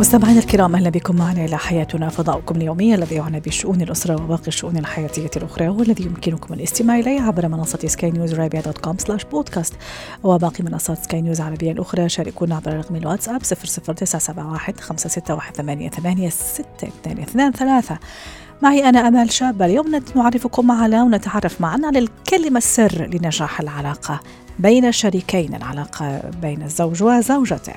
مستمعينا الكرام أهلا بكم معنا إلى حياتنا فضاؤكم اليومي الذي يعنى بشؤون الأسرة وباقي الشؤون الحياتية الأخرى والذي يمكنكم الاستماع إليه عبر منصة Sky News dot com slash podcast وباقي منصات سكاي نيوز العربية الأخرى. شاركونا عبر رقم الواتساب 00971 561 622 معي أنا أمال شابة اليوم نعرفكم على ونتعرف معنا على الكلمة السر لنجاح العلاقة بين شريكين العلاقة بين الزوج وزوجته.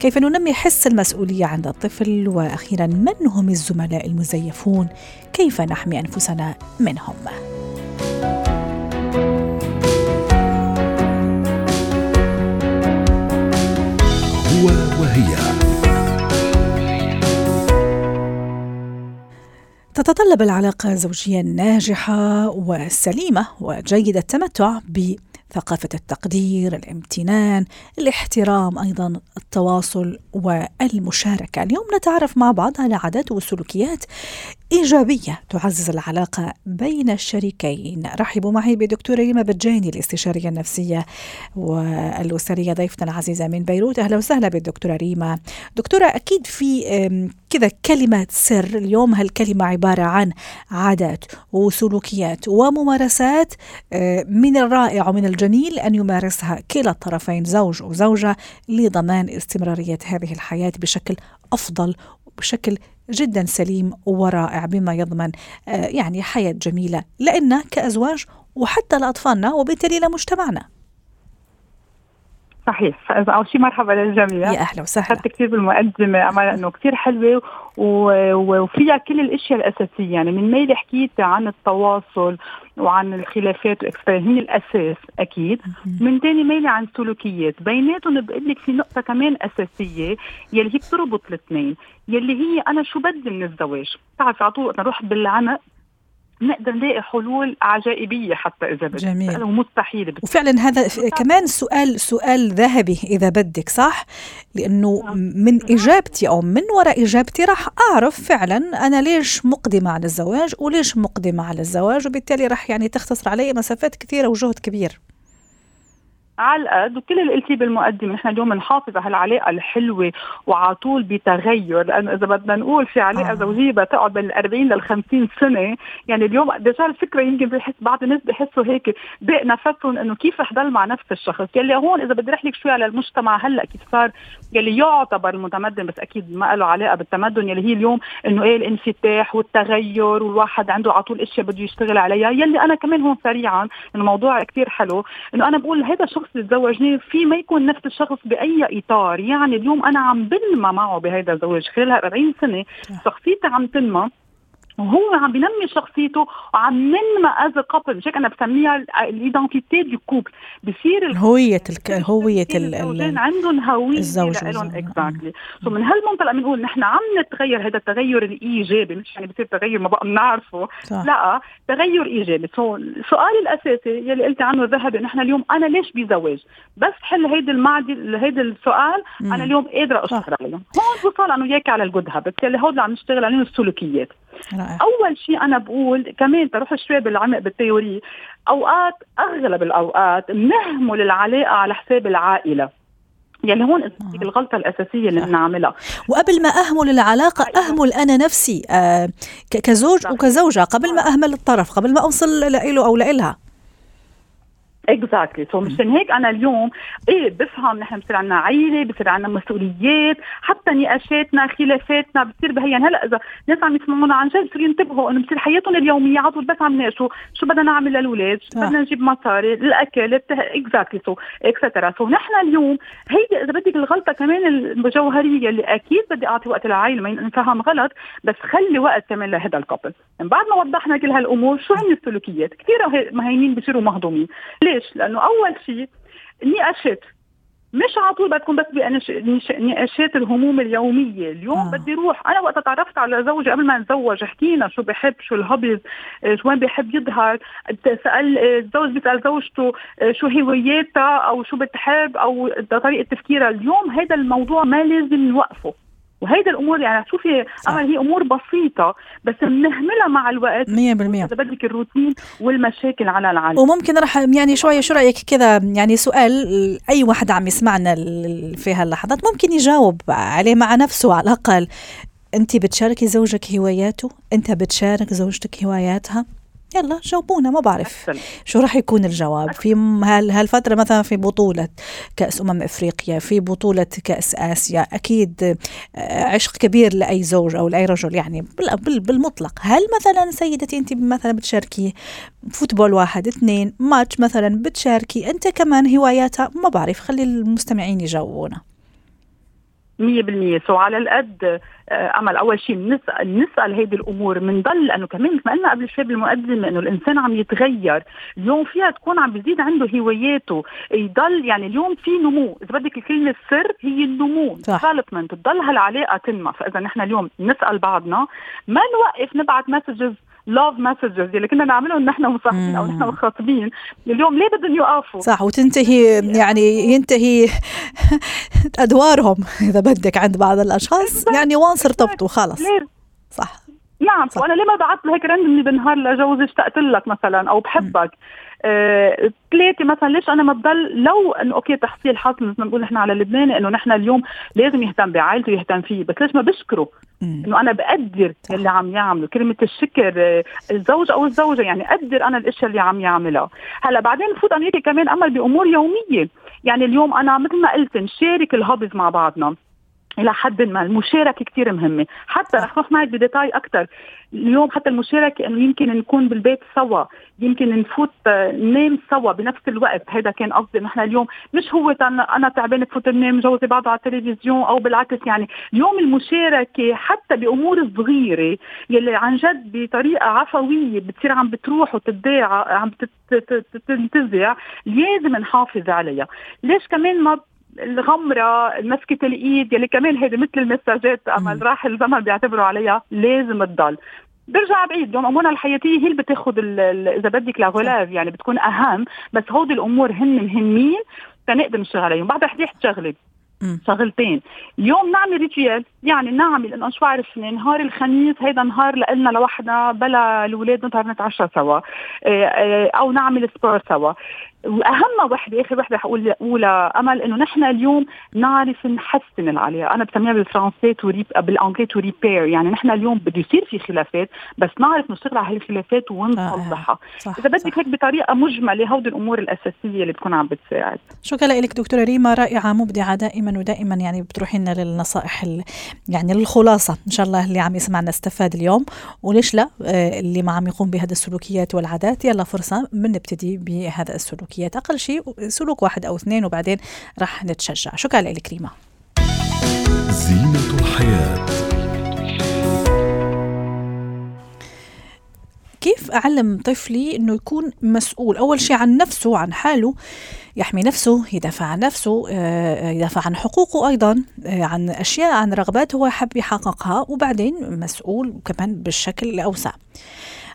كيف ننمي حس المسؤولية عند الطفل؟ وأخيرا من هم الزملاء المزيفون؟ كيف نحمي أنفسنا منهم؟ هو وهي تتطلب العلاقة الزوجية الناجحة والسليمة وجيدة التمتع ب ثقافة التقدير، الامتنان، الاحترام، أيضا التواصل والمشاركة. اليوم نتعرف مع بعض على عادات وسلوكيات إيجابية تعزز العلاقة بين الشريكين. رحبوا معي بدكتورة ريما بجاني الاستشارية النفسية والأسرية ضيفتنا العزيزة من بيروت. أهلا وسهلا بالدكتورة ريما. دكتورة أكيد في كذا كلمة سر اليوم هالكلمة عبارة عن عادات وسلوكيات وممارسات من الرائع ومن الجميل أن يمارسها كلا الطرفين زوج وزوجة لضمان استمرارية هذه الحياة بشكل أفضل وبشكل جدا سليم ورائع بما يضمن يعني حياة جميلة لنا كأزواج وحتى لأطفالنا وبالتالي لمجتمعنا. صحيح. فاذا اول شيء مرحبا للجميع. يا أهلا وسهلا. اخذت كثير بالمقدمة امل إنه كثير حلوة وفيها كل الأشياء الأساسية. يعني من ميلي حكيت عن التواصل وعن الخلافات هي الأساس أكيد. من ثاني ميلي عن السلوكيات. بيناتهم بقول لك في نقطة كمان أساسية يلي هي بتربط الاثنين يلي هي أنا شو بدي من الزواج؟ بتعرف على طول نروح بالعنق نقدر نلاقي حلول عجائبية حتى إذا بدك. جميل. ومستحيل بدك. وفعلا هذا كمان سؤال سؤال ذهبي إذا بدك صح؟ لأنه من إجابتي أو من وراء إجابتي راح أعرف فعلا أنا ليش مقدمة على الزواج وليش مقدمة على الزواج وبالتالي راح يعني تختصر علي مسافات كثيرة وجهد كبير. على القد وكل اللي قلتيه بالمقدمه نحن اليوم نحافظ على هالعلاقه الحلوة وعلى طول بتغير. لأنه إذا بدنا نقول في علاقة آه. زوجية بتقعد بين ال 40 لل 50 سنة يعني اليوم ديجا الفكرة يمكن بحس بعض الناس بحسوا هيك ضاق نفسهم إنه كيف رح ضل مع نفس الشخص. يلي هون إذا بدي احكي شوي على المجتمع هلأ كيف صار يلي يعتبر المتمدن بس أكيد ما له علاقة بالتمدن يلي هي اليوم إنه إيه الانفتاح والتغير والواحد عنده على طول أشياء بده يشتغل عليها. يلي أنا كمان هون سريعا الموضوع كثير حلو إنه أنا بقول هذا الشخص اللي تزوجني في ما يكون نفس الشخص بأي إطار. يعني اليوم أنا عم بنمى معه بهذا الزواج خلال 40 سنة. شخصيتي عم تنمى. وهو عم بينمي شخصيته وعم ننمى as couple مش هيك أنا بسميها ال identité du couple بصير هوية الك... هوية الزوجين عندهم هوية الزوج لهم exactly so من هالمنطلق بنقول نحن عم نتغير هذا التغير الإيجابي. مش يعني بصير تغير ما بقى بنعرفه. لا تغير إيجابي. so السؤال الأساسي يلي قلت عنه ذهبي نحن اليوم أنا ليش بزواج بس حل هيدي المعدل هيدي السؤال مم. أنا اليوم قادرة أشتغل عليه. هون بوصل أنا وياك على ال good habit يلي هود اللي عم نشتغل عليهم السلوكيات. رائع. أول شيء أنا بقول كمان تروح شوي بالعمق بال theory. أوقات أغلب الأوقات بنهمل العلاقة على حساب العائلة. يعني هون الغلطة الأساسية اللي بنعملها. وقبل ما أهمل العلاقة أهمل أنا نفسي آه كزوج وكزوجة. قبل ما أهمل الطرف قبل ما أوصل له أو لإلها. exactly so مشان هيك أنا اليوم إيه بفهم نحن بصير عندنا عائله بصير عندنا مسؤوليات حتى نقاشاتنا خلافاتنا بتصير بهي هلأ إذا ناس عم يسمعونا عن جد بصيروا ينتبهوا إنه بصير حياتهم اليومية. على طول بس عم ناقشوا شو بدنا نعمل للأولاد شو بدنا نجيب مصاري الأكل exactly so et cetera so نحن اليوم هيدي إذا بدك الغلطه كمان الجوهرية اللي أكيد بدي أعطي وقت للعائلة ما نفهم غلط بس خلي وقت كمان لهذا ال couple من بعد ما وضحنا كل هالأمور شو هن السلوكيات؟ كثير مهمين بصيروا مهضومين. ليه؟ ليش؟ لأنه أول شيء نقاشات مش على طول بتكون بس بنقاشات الهموم اليومية. اليوم آه. بدي أروح أنا وقت تعرفت على زوجي قبل ما نتزوج حكينا شو بحب شو الهوبيز آه، شو وين بحب يظهر. سأل آه، الزوج بيسأل زوجته آه، شو هواياتها أو شو بتحب أو طريقة تفكيرها. اليوم هذا الموضوع ما لازم نوقفه. وهيدا الأمور يعني شوفي امل هي أمور بسيطة بس بنهملها مع الوقت. 100% إذا بدك الروتين والمشاكل على العالم. وممكن رح يعني شوية شو رأيك كذا؟ يعني سؤال أي واحد عم يسمعنا في هاللحظات ممكن يجاوب عليه مع نفسه على الأقل. انت بتشاركي زوجك هواياته؟ أنت بتشارك زوجتك هواياتها؟ يلا جاوبونا ما بعرف شو راح يكون الجواب. في هالفترة مثلا في بطولة كأس أمم إفريقيا في بطولة كأس آسيا أكيد آه، عشق كبير لأي زوج أو لأي رجل يعني بالمطلق. هل مثلا سيدتي أنت مثلا بتشاركي football واحد اثنين ماتش مثلا بتشاركي أنت كمان هواياتها؟ ما بعرف خلي المستمعين يجاوبونا. 100% so على القد آه، امل اول شيء نسال نسال هيدي الأمور بنضل لأنه كمان ما قلنا قبل شوي بالمقدمة إنه الإنسان عم يتغير. اليوم فيها تكون عم بيزيد عنده هواياته. يضل يعني اليوم في نمو. إذا بدك الكلمة السر هي النمو. development تضل هالعلاقة تنمى. فإذا نحن اليوم نسأل بعضنا ما نوقف نبعث messages love messages اللي كنا نعملهم نحن مصاحبين أو نحن مخاطبين. اليوم ليه بدهم يوقفوا؟ صح وتنتهي يعني ينتهي أدوارهم إذا بدك عند بعض الأشخاص. يعني once ارتبطوا خلص. صح. نعم صح. وأنا ليه ما بعثت له هيك randomly بالنهار لجوزي اشتقت لك مثلا أو بحبك؟ آه، ثلاثة مثلا ليش أنا ما بضل لو إنه okay تحصيل حاصل مثل ما بنقول نحن على اللبناني إنه نحن اليوم لازم يهتم بعائلته يهتم فيه بس ليش ما بشكره؟ إنه أنا بقدر اللي عم يعمله كلمة الشكر آه، الزوج أو الزوجة يعني قدر أنا الأشياء اللي عم يعملها هلأ بعدين نفوت أنا كمان أمل بأمور يومية. يعني اليوم أنا مثل ما قلت نشارك الهوبز مع بعضنا. إلى حد ما. المشاركة كثير مهمة. حتى رح نروح معك بديتاي أكثر اليوم حتى المشاركة انه يمكن نكون بالبيت سوا يمكن نفوت ننام سوا بنفس الوقت. هذا كان قصدي نحن اليوم. مش هو أنا تعبان بفوت ننام جوزي بعده على التلفزيون أو بالعكس يعني. اليوم المشاركة حتى بأمور صغيرة يلي عن جد بطريقة عفوية بتصير عم بتروح وتتذاع عم تنتزع لازم نحافظ عليها. ليش كمان ما الغمرة مسكة الإيد يلي كمان هيدي مثل المساجات أما راح الزمن بيعتبروا عليها لازم تضل. برجع بعيد اليوم أمورنا الحياتية هي اللي بتاخذ إذا بدك لاغولاف يعني بتكون أهم بس هودي الأمور هن مهمين تنقدر نشتغل عليهم. بعد رح تشغلي شغلتين. اليوم نعمل ritual يعني نعمل إنه شو بعرف نهار الخميس هيدا نهار لنا لوحدنا بلا الاولاد نظهر نتعشى سوا آه، آه، أو نعمل sport سوا. وأهم وحدة آخر وحدة حقول اولى أمل إنه نحن اليوم نعرف نحسن العلاقه أنا بسميها بالفرنسي تو بالانجليزي to repair يعني نحن اليوم بده يصير في خلافات بس نعرف نشتغل على هالخلافات ونصلحها. آه إذا بدك هيك بطريقة مجملة هودي الأمور الأساسية اللي بتكون عم بتساعد. شكرا لك دكتورة ريما رائعة مبدعة دائما ودائما يعني بتروحي لنا للنصائح يعني الخلاصه إن شاء الله اللي عم يسمعنا استفاد اليوم. وليش لا آه، اللي ما عم يقوم بهذه السلوكيات والعادات يلا فرصة بنبتدي بهذا السلوك السلوكيات. أقل شيء سلوك واحد أو اثنين وبعدين راح نتشجع. شكرا لك ريما زينة الحياة. كيف أعلم طفلي أنه يكون مسؤول؟ أول شيء عن نفسه عن حاله يحمي نفسه يدافع عن نفسه آه، يدافع عن حقوقه أيضا آه، عن أشياء عن رغبات هو حب يحققها وبعدين مسؤول كمان بالشكل الأوسع.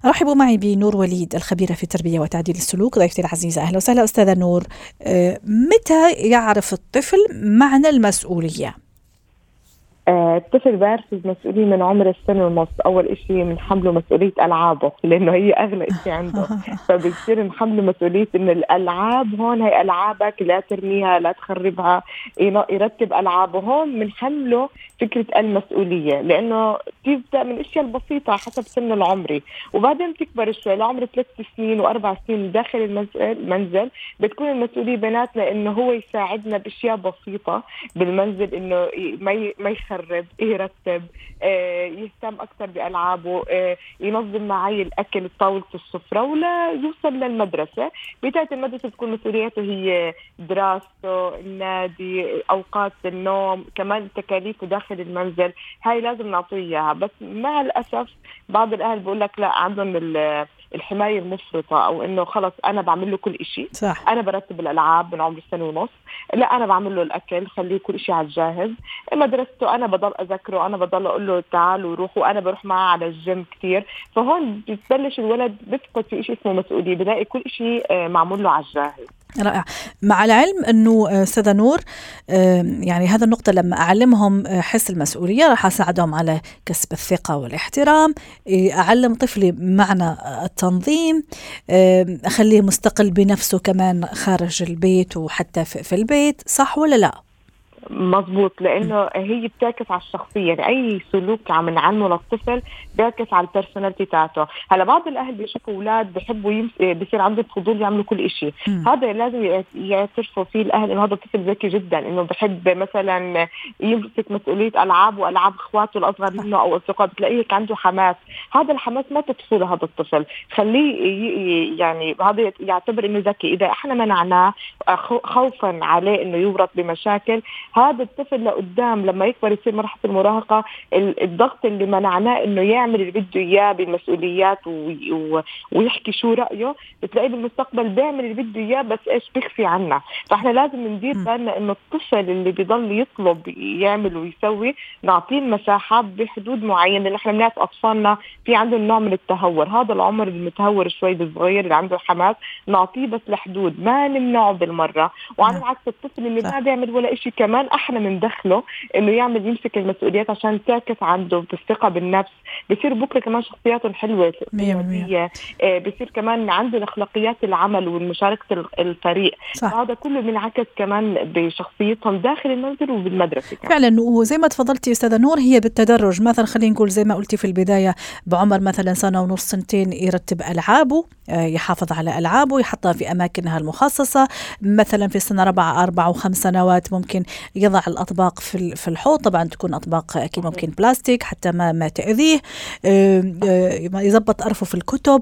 رحبوا معي بنور وليد الخبيرة في التربية وتعديل السلوك ضيفتي العزيزة. أهلا وسهلا أستاذة نور. آه، متى يعرف الطفل معنى المسؤولية؟ آه، الطفل بيعرف المسؤولية من عمر السنة ونص أول إشي بنحمله مسؤولية ألعابه لأنه هي أغلى إشي عنده. فبصير نحمله مسؤولية إنه الألعاب هون هي ألعابك لا ترميها لا تخربها يرتب ألعابه. هون بنحمله فكرة المسؤولية لأنه تبدأ من الأشياء البسيطة حسب سنه العمري وبعدين بتكبر شوي لعمر ثلاث سنين وأربع سنين داخل المنزل بتكون المسؤولية بيناتنا إنه هو يساعدنا بأشياء بسيطة بالمنزل إنه ما ما يخرب يرتب آه، يهتم أكثر بألعابه آه، ينظم معي الأكل طاوله السفرة ولا يوصل للمدرسة. بدايه المدرسة تكون مسؤولياته هي دراسته النادي أوقات النوم كمان تكاليفه داخل المنزل. هاي لازم نعطيه إياها. بس مع الأسف بعض الأهل بقول لك لا عندهم الحماية المفرطة أو إنه خلص أنا بعمل له كل شيء صح. أنا برتب الألعاب من عمر السنة ونص. لا أنا بعمل له الأكل خليه كل شيء على الجاهز. مدرسته أنا بضل اذكره أنا بضل أقول له تعال وروح وأنا بروح معه على الجيم كثير فهون بتبلش الولد بيفقد في شيء اسمه مسؤولية بلاقي كل شيء آه، معمول له على الجاهز. رائع مع العلم أنه آه، أستاذة نور آه، يعني هذا النقطة لما أعلمهم حس المسؤولية راح أساعدهم على كسب الثقة والاحترام أعلم طفلي معنى التنظيم أخليه مستقل بنفسه كمان خارج البيت وحتى في البيت صح ولا لا؟ مضبوط لأنه هي بتعكس على الشخصية. يعني أي سلوك عم نعلمه للطفل بيعكس على البرسوناليتي تاعته. هلا بعض الأهل بيشوفوا أولاد بحبوا يمس... بصير عندهم فضول يعملوا كل شيء هذا لازم يعترفوا فيه الأهل إنه هذا الطفل ذكي جدا إنه بحب مثلا يمسك مسؤولية ألعاب وألعاب أخواته الأصغر منه أو اصدقائه بتلاقيه عنده حماس. هذا الحماس ما تطفوه لهذا الطفل. خليه يعني هذا يعتبر إنه ذكي. إذا إحنا منعناه خوفا عليه إنه يورط بمشاكل هذا الطفل لقدام لما يكبر يصير مرحلة المراهقة الضغط اللي منعناه إنه يعمل اللي بده إياه بالمسؤوليات ويحكي شو رأيه بتلاقيه بالمستقبل بيعمل اللي بده إياه بس إيش بيخفي عنا. فإحنا لازم ندير بالنا إنه الطفل اللي بيضل يطلب يعمل ويسوي نعطيه المساحات بحدود معينة. لأن إحنا بنعرف أطفالنا في عندهم نوع من التهور. هذا العمر المتهور شوي الصغير اللي عنده حماس نعطيه بس لحدود. ما نمنعه بالمرة. وعلى نعم. العكس الطفل اللي ما بيعمل ولا شيء كمان إحنا بندخله إنه يعمل يمسك المسؤوليات عشان تعكس عنده بالثقة بالنفس. بصير بكرة كمان شخصياتهم حلوة آه بصير كمان عندهم أخلاقيات العمل والمشاركة الفريق. صح. هذا كله بينعكس كمان بشخصيتهم داخل المنزل وبالمدرسة كمان. فعلا وزي ما تفضلتي أستاذة نور هي بالتدرج. مثلا خلينا نقول زي ما قلتي في البداية بعمر مثلا سنة ونص سنتين يرتب ألعابه آه، يحافظ على ألعابه يحطها في أماكنها المخصصة. مثلا في سنه رابعه أربع وخمس سنوات ممكن يضع الأطباق في في الحوض. طبعا تكون أطباق أكيد ممكن بلاستيك حتى ما ما تأذيه. يضبط ارفف الكتب.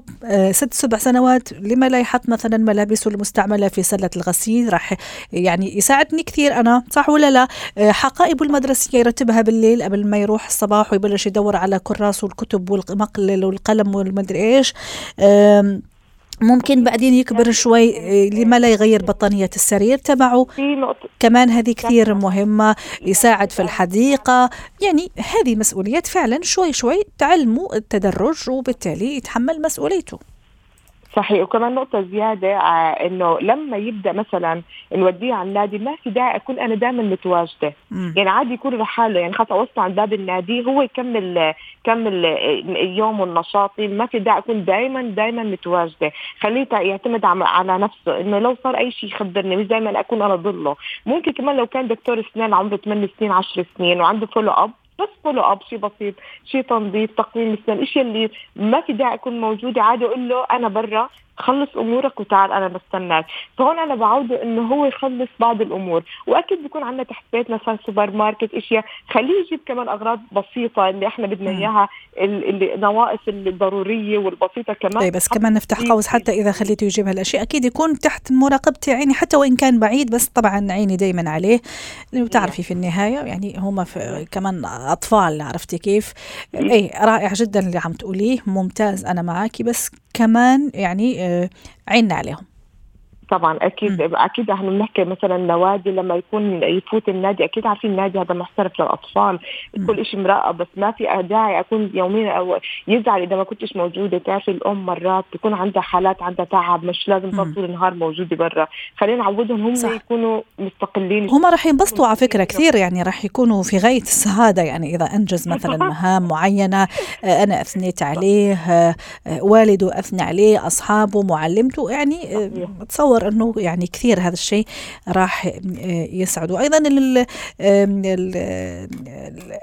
ست سبع سنوات لما لا يحط مثلا ملابسه المستعملة في سلة الغسيل راح يعني يساعدني كثير أنا صح ولا لا؟ حقائبه المدرسية يرتبها بالليل قبل ما يروح الصباح ويبلش يدور على كراسه والكتب والمقلل والقلم والمدري إيش. ممكن بعدين يكبر شوي آه، لما لا يغير بطانية السرير تبعه. كمان هذه كثير مهمة يساعد في الحديقة. يعني هذه مسؤوليات فعلا شوي شوي تعلموا التدرج وبالتالي يتحمل مسؤوليته. صحيح. وكمان نقطة زيادة آه، إنه لما يبدأ مثلا نوديه على النادي ما في داعي أكون أنا دائما متواجدة. مم. يعني عادي يكون لحاله. يعني خلص اوصله عند باب النادي هو يكمل كمل يومه النشاطي ما في داعي أكون دائما دائما متواجدة. خليه يعتمد على نفسه. إنه لو صار أي شيء يخبرني مش دائما أكون أنا ضله ممكن كمان لو كان دكتور اسنان عمره 8 سنين 10 سنين وعنده follow up بس follow up شيء بسيط شيء تنظيف تقويم السن الاشياء اللي ما في داعي اكون موجوده عادي أقول له أنا برا. خلص أمورك وتعال أنا بستناك. فهون أنا بعوده إنه هو يخلص بعض الأمور. وأكيد بيكون عندنا تحت بيتنا مثلا سوبر ماركت إشياء. خليه يجيب كمان أغراض بسيطة اللي إحنا بدنا إياها النواقص الضرورية والبسيطة كمان. طيب بس كمان نفتح قوس حتى إذا خليته يجيب هالأشياء. أكيد يكون تحت مراقبتي عيني حتى وإن كان بعيد بس طبعا عيني دائما عليه. لأنه بتعرفي في النهاية يعني هم كمان أطفال عرفتي كيف؟ أي رائع جدا اللي عم تقوليه. ممتاز أنا معك بس كمان يعني آه، عيننا عليهم. طبعا أكيد م. أكيد إحنا بنحكي مثلا نوادي لما يكون يفوت النادي أكيد عارفين النادي هذا محترف للأطفال. كل شيء مراقب بس ما في داعي أكون يوميا أو يزعل إذا ما كنتش موجودة. تعرفي الأم مرات بيكون عندها حالات عندها تعب مش لازم تضل طول النهار موجودة برا. خلينا نعودهم هم صح. يكونوا مستقلين. هم راح ينبسطوا على فكرة كثير يعني راح يكونوا في غاية السعادة. يعني إذا أنجز مثلا مهام معينة آه، أنا اثنيت عليه آه، والده اثنى عليه أصحابه معلمته يعني تصور اتصور إنه يعني كثير هذا الشيء راح يسعده أيضا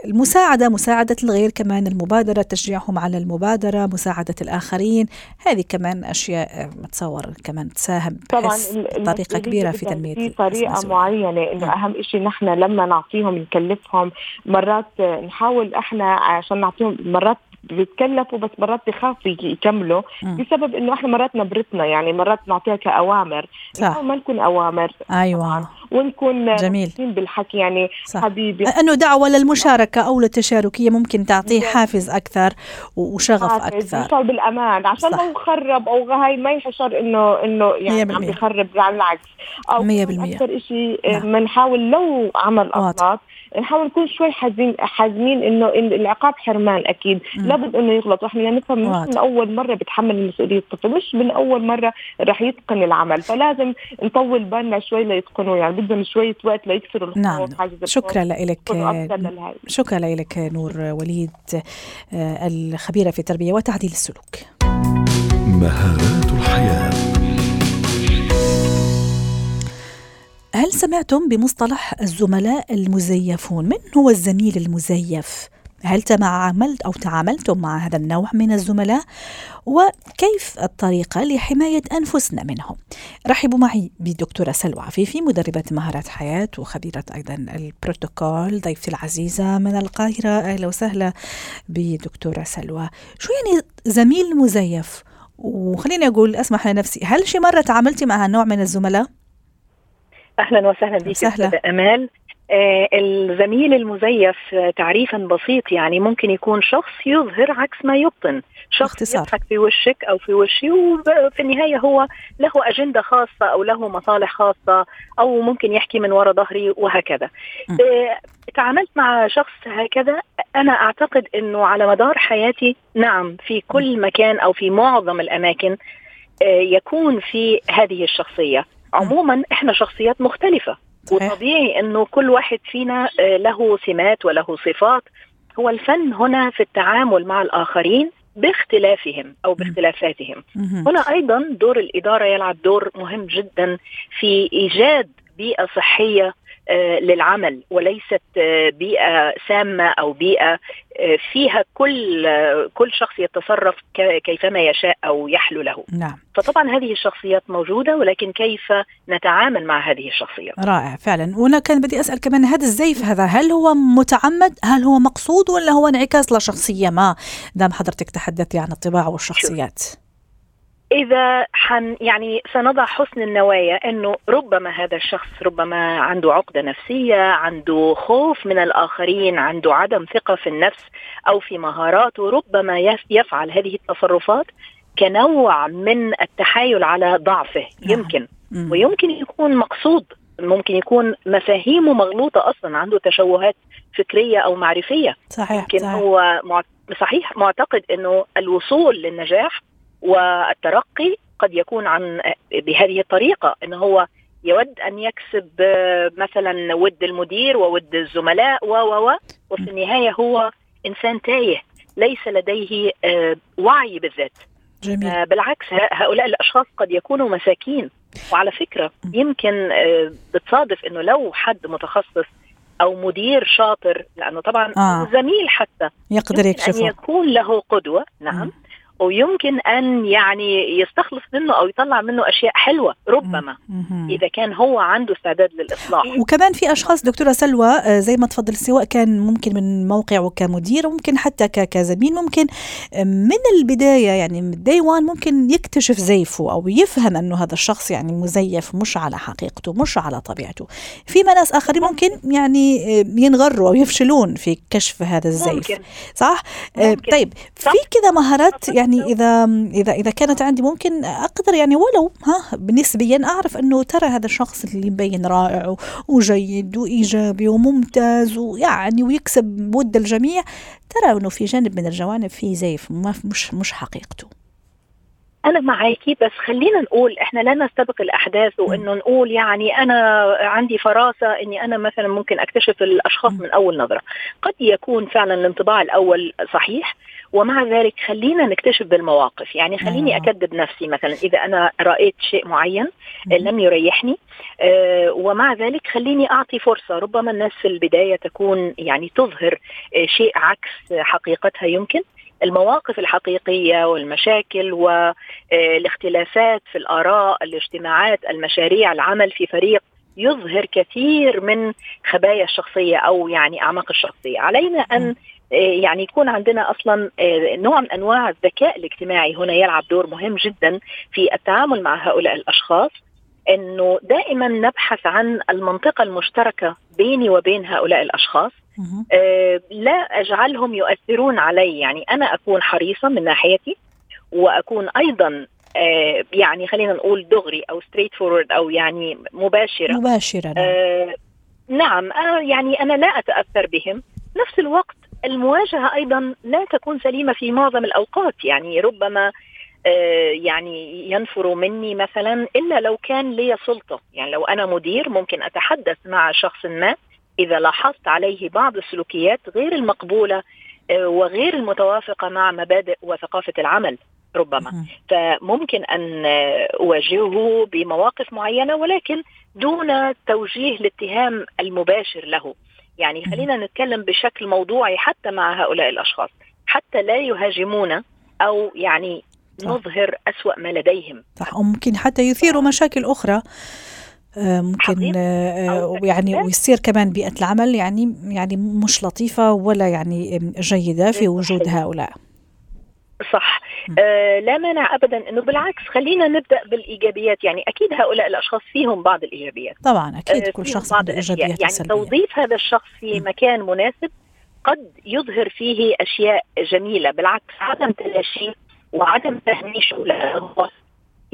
المساعدة مساعدة الغير كمان المبادرة تشجيعهم على المبادرة مساعدة الآخرين هذه كمان أشياء متصور كمان تساهم طبعا بطريقه كبيرة في تنمية في طريقة معينة إنه نعم. أهم شيء نحن لما نعطيهم نكلفهم مرات نحاول إحنا عشان نعطيهم مرات بيتكلفوا بس مرات بخافوا يكملوا بسبب إنه إحنا مرات نبرتنا يعني مرات نعطيها كأوامر. صح. ما نكون أوامر. أيوه. ونكون جميل بالحكي يعني صح. حبيبي أنه دعوة للمشاركة أو للتشاركية ممكن تعطيه حافز أكثر وشغف أكثر يشعر بالأمان عشان صح. لو خرب أو هاي ما يشعر انه إنه يعني عم 100%. بيخرب على العكس أو 100% أكثر شيء نعم. بنحاول لو عمل. أغلاط نحاول نكون شوي حازمين حازمين إنه إن العقاب حرمان أكيد مم. لابد إنه يغلط وإحنا نفهم مش. من أول مرة بتحمل مسؤولية الطفل مش من أول مرة رح يتقن العمل فلازم نطول بالنا شوي ليتقنوا يعني بدهم شوية وقت ليكسروا نعم الخوف. شكرا لك. شكرا لك نور وليد آه، الخبيرة في التربية وتعديل السلوك. مهارات الحياة. هل سمعتم بمصطلح الزملاء المزيفون؟ من هو الزميل المزيف؟ هل تعاملت أو تعاملتم مع هذا النوع من الزملاء؟ وكيف الطريقة لحماية أنفسنا منهم؟ رحبوا معي بالدكتورة سلوى عفيفي مدربة مهارات حياة وخبيرة أيضا البروتوكول ضيفتي العزيزة من القاهرة. أهلا وسهلا بدكتورة سلوى. شو يعني زميل مزيف؟ وخليني أقول أسمح لنفسي هل شي مرة تعاملتي مع هالنوع من الزملاء؟ أهلا وسهلا بك سهلا. أستاذة أمال. الزميل المزيف آه، تعريفا بسيط يعني ممكن يكون شخص يظهر عكس ما يبطن شخص باختصار. يضحك في وشك أو في وشي وفي النهاية هو له أجندة خاصة أو له مصالح خاصة أو ممكن يحكي من وراء ظهري وهكذا م. آه تعاملت مع شخص هكذا أنا أعتقد إنه على مدار حياتي نعم في كل مكان أو في معظم الأماكن آه يكون في هذه الشخصية عموما إحنا شخصيات مختلفة. وطبيعي إنه كل واحد فينا آه، له سمات وله صفات. هو الفن هنا في التعامل مع الآخرين باختلافهم أو باختلافاتهم. هنا أيضا دور الإدارة يلعب دور مهم جدا في إيجاد بيئة صحية للعمل وليست آه، بيئة سامة أو بيئة آه، فيها كل آه، كل شخص يتصرف كيفما يشاء أو يحلو له. نعم. فطبعا هذه الشخصيات موجودة ولكن كيف نتعامل مع هذه الشخصيات؟ رائع فعلا. وأنا كان بدي أسأل كمان هذا الزيف هذا هل هو متعمد؟ هل هو مقصود ولا هو انعكاس لشخصية ما؟ دام حضرتك تحدثتي عن الطباع والشخصيات. إذا حن يعني سنضع حسن النوايا أنه ربما هذا الشخص ربما عنده عقدة نفسية عنده خوف من الآخرين عنده عدم ثقة في النفس أو في مهاراته ربما يف- يفعل هذه التصرفات كنوع من التحايل على ضعفه نعم. يمكن. ويمكن يكون مقصود ممكن يكون مفاهيمه مغلوطة أصلا عنده تشوهات فكرية أو معرفية صحيح يمكن صحيح هو صحيح معتقد إنه الوصول للنجاح والترقي قد يكون عن بهذه الطريقة انه هو يود أن يكسب مثلا ود المدير وود الزملاء و و و وفي النهاية هو إنسان تايه ليس لديه آه، وعي بالذات. جميل. آه، بالعكس هؤلاء الأشخاص قد يكونوا مساكين. وعلى فكرة يمكن آه، بتصادف إنه لو حد متخصص أو مدير شاطر لأنه طبعا آه. زميل حتى يقدر أن يكشفه. يكون له قدوة. نعم. ويمكن أن يعني يستخلص منه أو يطلع منه أشياء حلوة ربما. إذا كان هو عنده استعداد للإصلاح وكمان في أشخاص دكتورة سلوى آه، زي ما تفضل سواء كان ممكن من موقعه كمدير وممكن حتى كزميل ممكن آه، من البداية يعني من داي وان ممكن يكتشف زيفه أو يفهم انه هذا الشخص يعني مزيف مش على حقيقته مش على طبيعته فيما ناس آخرين ممكن يعني آه، ينغروا أو يفشلون في كشف هذا الزيف ممكن صح ممكن. طيب. في كذا مهارات صح. يعني إذا إذا إذا كانت عندي ممكن أقدر يعني ولو ها نسبيا أعرف إنه ترى هذا الشخص اللي مبين رائع وجيد وإيجابي وممتاز ويعني ويكسب ود الجميع ترى إنه في جانب من الجوانب في زيف ما مش مش حقيقته. أنا معاكي بس خلينا نقول إحنا لا نستبق الأحداث وإنه نقول يعني أنا عندي فراسة إني أنا مثلا ممكن أكتشف الأشخاص م. من أول نظرة. قد يكون فعلا الانطباع الأول صحيح ومع ذلك خلينا نكتشف بالمواقف. يعني خليني آه. اكذب نفسي مثلا إذا أنا رأيت شيء معين. لم يريحني آه، ومع ذلك خليني أعطي فرصة. ربما الناس في البداية تكون يعني تظهر آه، شيء عكس حقيقتها يمكن. المواقف الحقيقية والمشاكل والاختلافات في الآراء الاجتماعات المشاريع العمل في فريق يظهر كثير من خبايا الشخصية أو يعني أعماق الشخصية. علينا أن آه، يعني يكون عندنا أصلا آه، نوع من أنواع الذكاء الاجتماعي هنا يلعب دور مهم جدا في التعامل مع هؤلاء الأشخاص إنه دائما نبحث عن المنطقة المشتركة بيني وبين هؤلاء الأشخاص. آه لا أجعلهم يؤثرون علي يعني أنا أكون حريصه من ناحيتي وأكون أيضا آه يعني خلينا نقول دغري أو straightforward أو يعني مباشرة. مباشرة نعم. آه نعم أنا يعني أنا لا أتأثر بهم. نفس الوقت المواجهة أيضا لا تكون سليمة في معظم الأوقات. يعني ربما آه، يعني ينفر مني مثلا إلا لو كان لي سلطة. يعني لو أنا مدير ممكن أتحدث مع شخص ما إذا لاحظت عليه بعض السلوكيات غير المقبولة آه، وغير المتوافقة مع مبادئ وثقافة العمل ربما. فممكن أن أواجهه بمواقف معينة ولكن دون توجيه الاتهام المباشر له. يعني خلينا نتكلم بشكل موضوعي حتى مع هؤلاء الأشخاص. حتى لا يهاجمونا أو يعني صح. نظهر أسوأ ما لديهم. صح. وممكن حتى يثيروا مشاكل أخرى. آه، ممكن آه، يعني ويصير كمان بيئة العمل يعني يعني مش لطيفة ولا يعني جيدة في وجود هؤلاء. صح. آه لا مانع ابدا إنه بالعكس خلينا نبدأ بالإيجابيات. يعني أكيد هؤلاء الأشخاص فيهم بعض الإيجابيات. طبعا أكيد آه كل شخص عنده إيجابيات يعني سلبية. توظيف هذا الشخص في. مكان مناسب قد يظهر فيه أشياء جميلة. بالعكس عدم تلاشيه وعدم تهميشه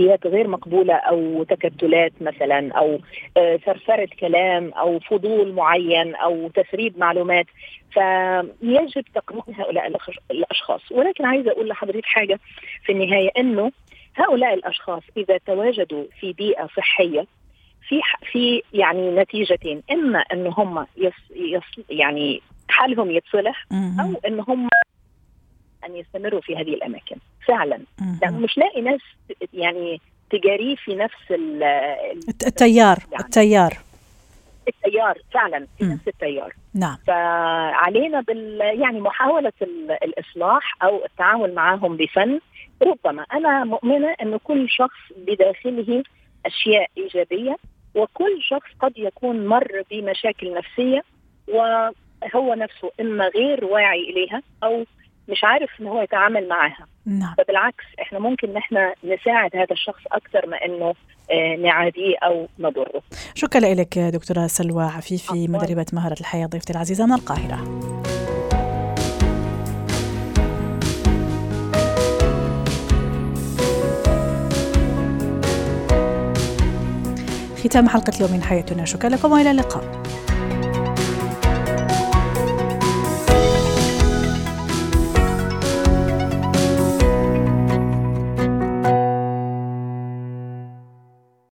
لخصوصيات غير مقبولة أو تكتلات مثلا أو آه، ثرثرة كلام أو فضول معين أو تسريب معلومات. فيجب تقنين هؤلاء الأشخاص. ولكن عايزة أقول لحضرتك حاجة في النهاية أنه هؤلاء الأشخاص إذا تواجدوا في بيئة صحية في في يعني نتيجتين إما إن هم يص يص يعني حالهم يتصلح أو إن هم أن يستمروا في هذه الأماكن. فعلا. لأنه مش لاقي ناس يعني تجاريه في نفس التيار يعني التيار. التيار فعلا في نفس التيار. نعم. فعلينا بال يعني محاولة الإصلاح أو التعامل معهم بفن. ربما أنا مؤمنة انه كل شخص بداخله أشياء إيجابية وكل شخص قد يكون مر بمشاكل نفسية وهو نفسه إما غير واعي إليها أو مش عارف إن هو يتعامل معاها. نعم. فبالعكس إحنا ممكن إن إحنا نساعد هذا الشخص أكثر ما إنه آه، نعاديه أو نضره. شكرا لك دكتورة سلوى عفيفي مدربة مهارة الحياة ضيفتي العزيزة من القاهرة. ختام حلقة اليوم من حياتنا. شكرا لكم وإلى اللقاء.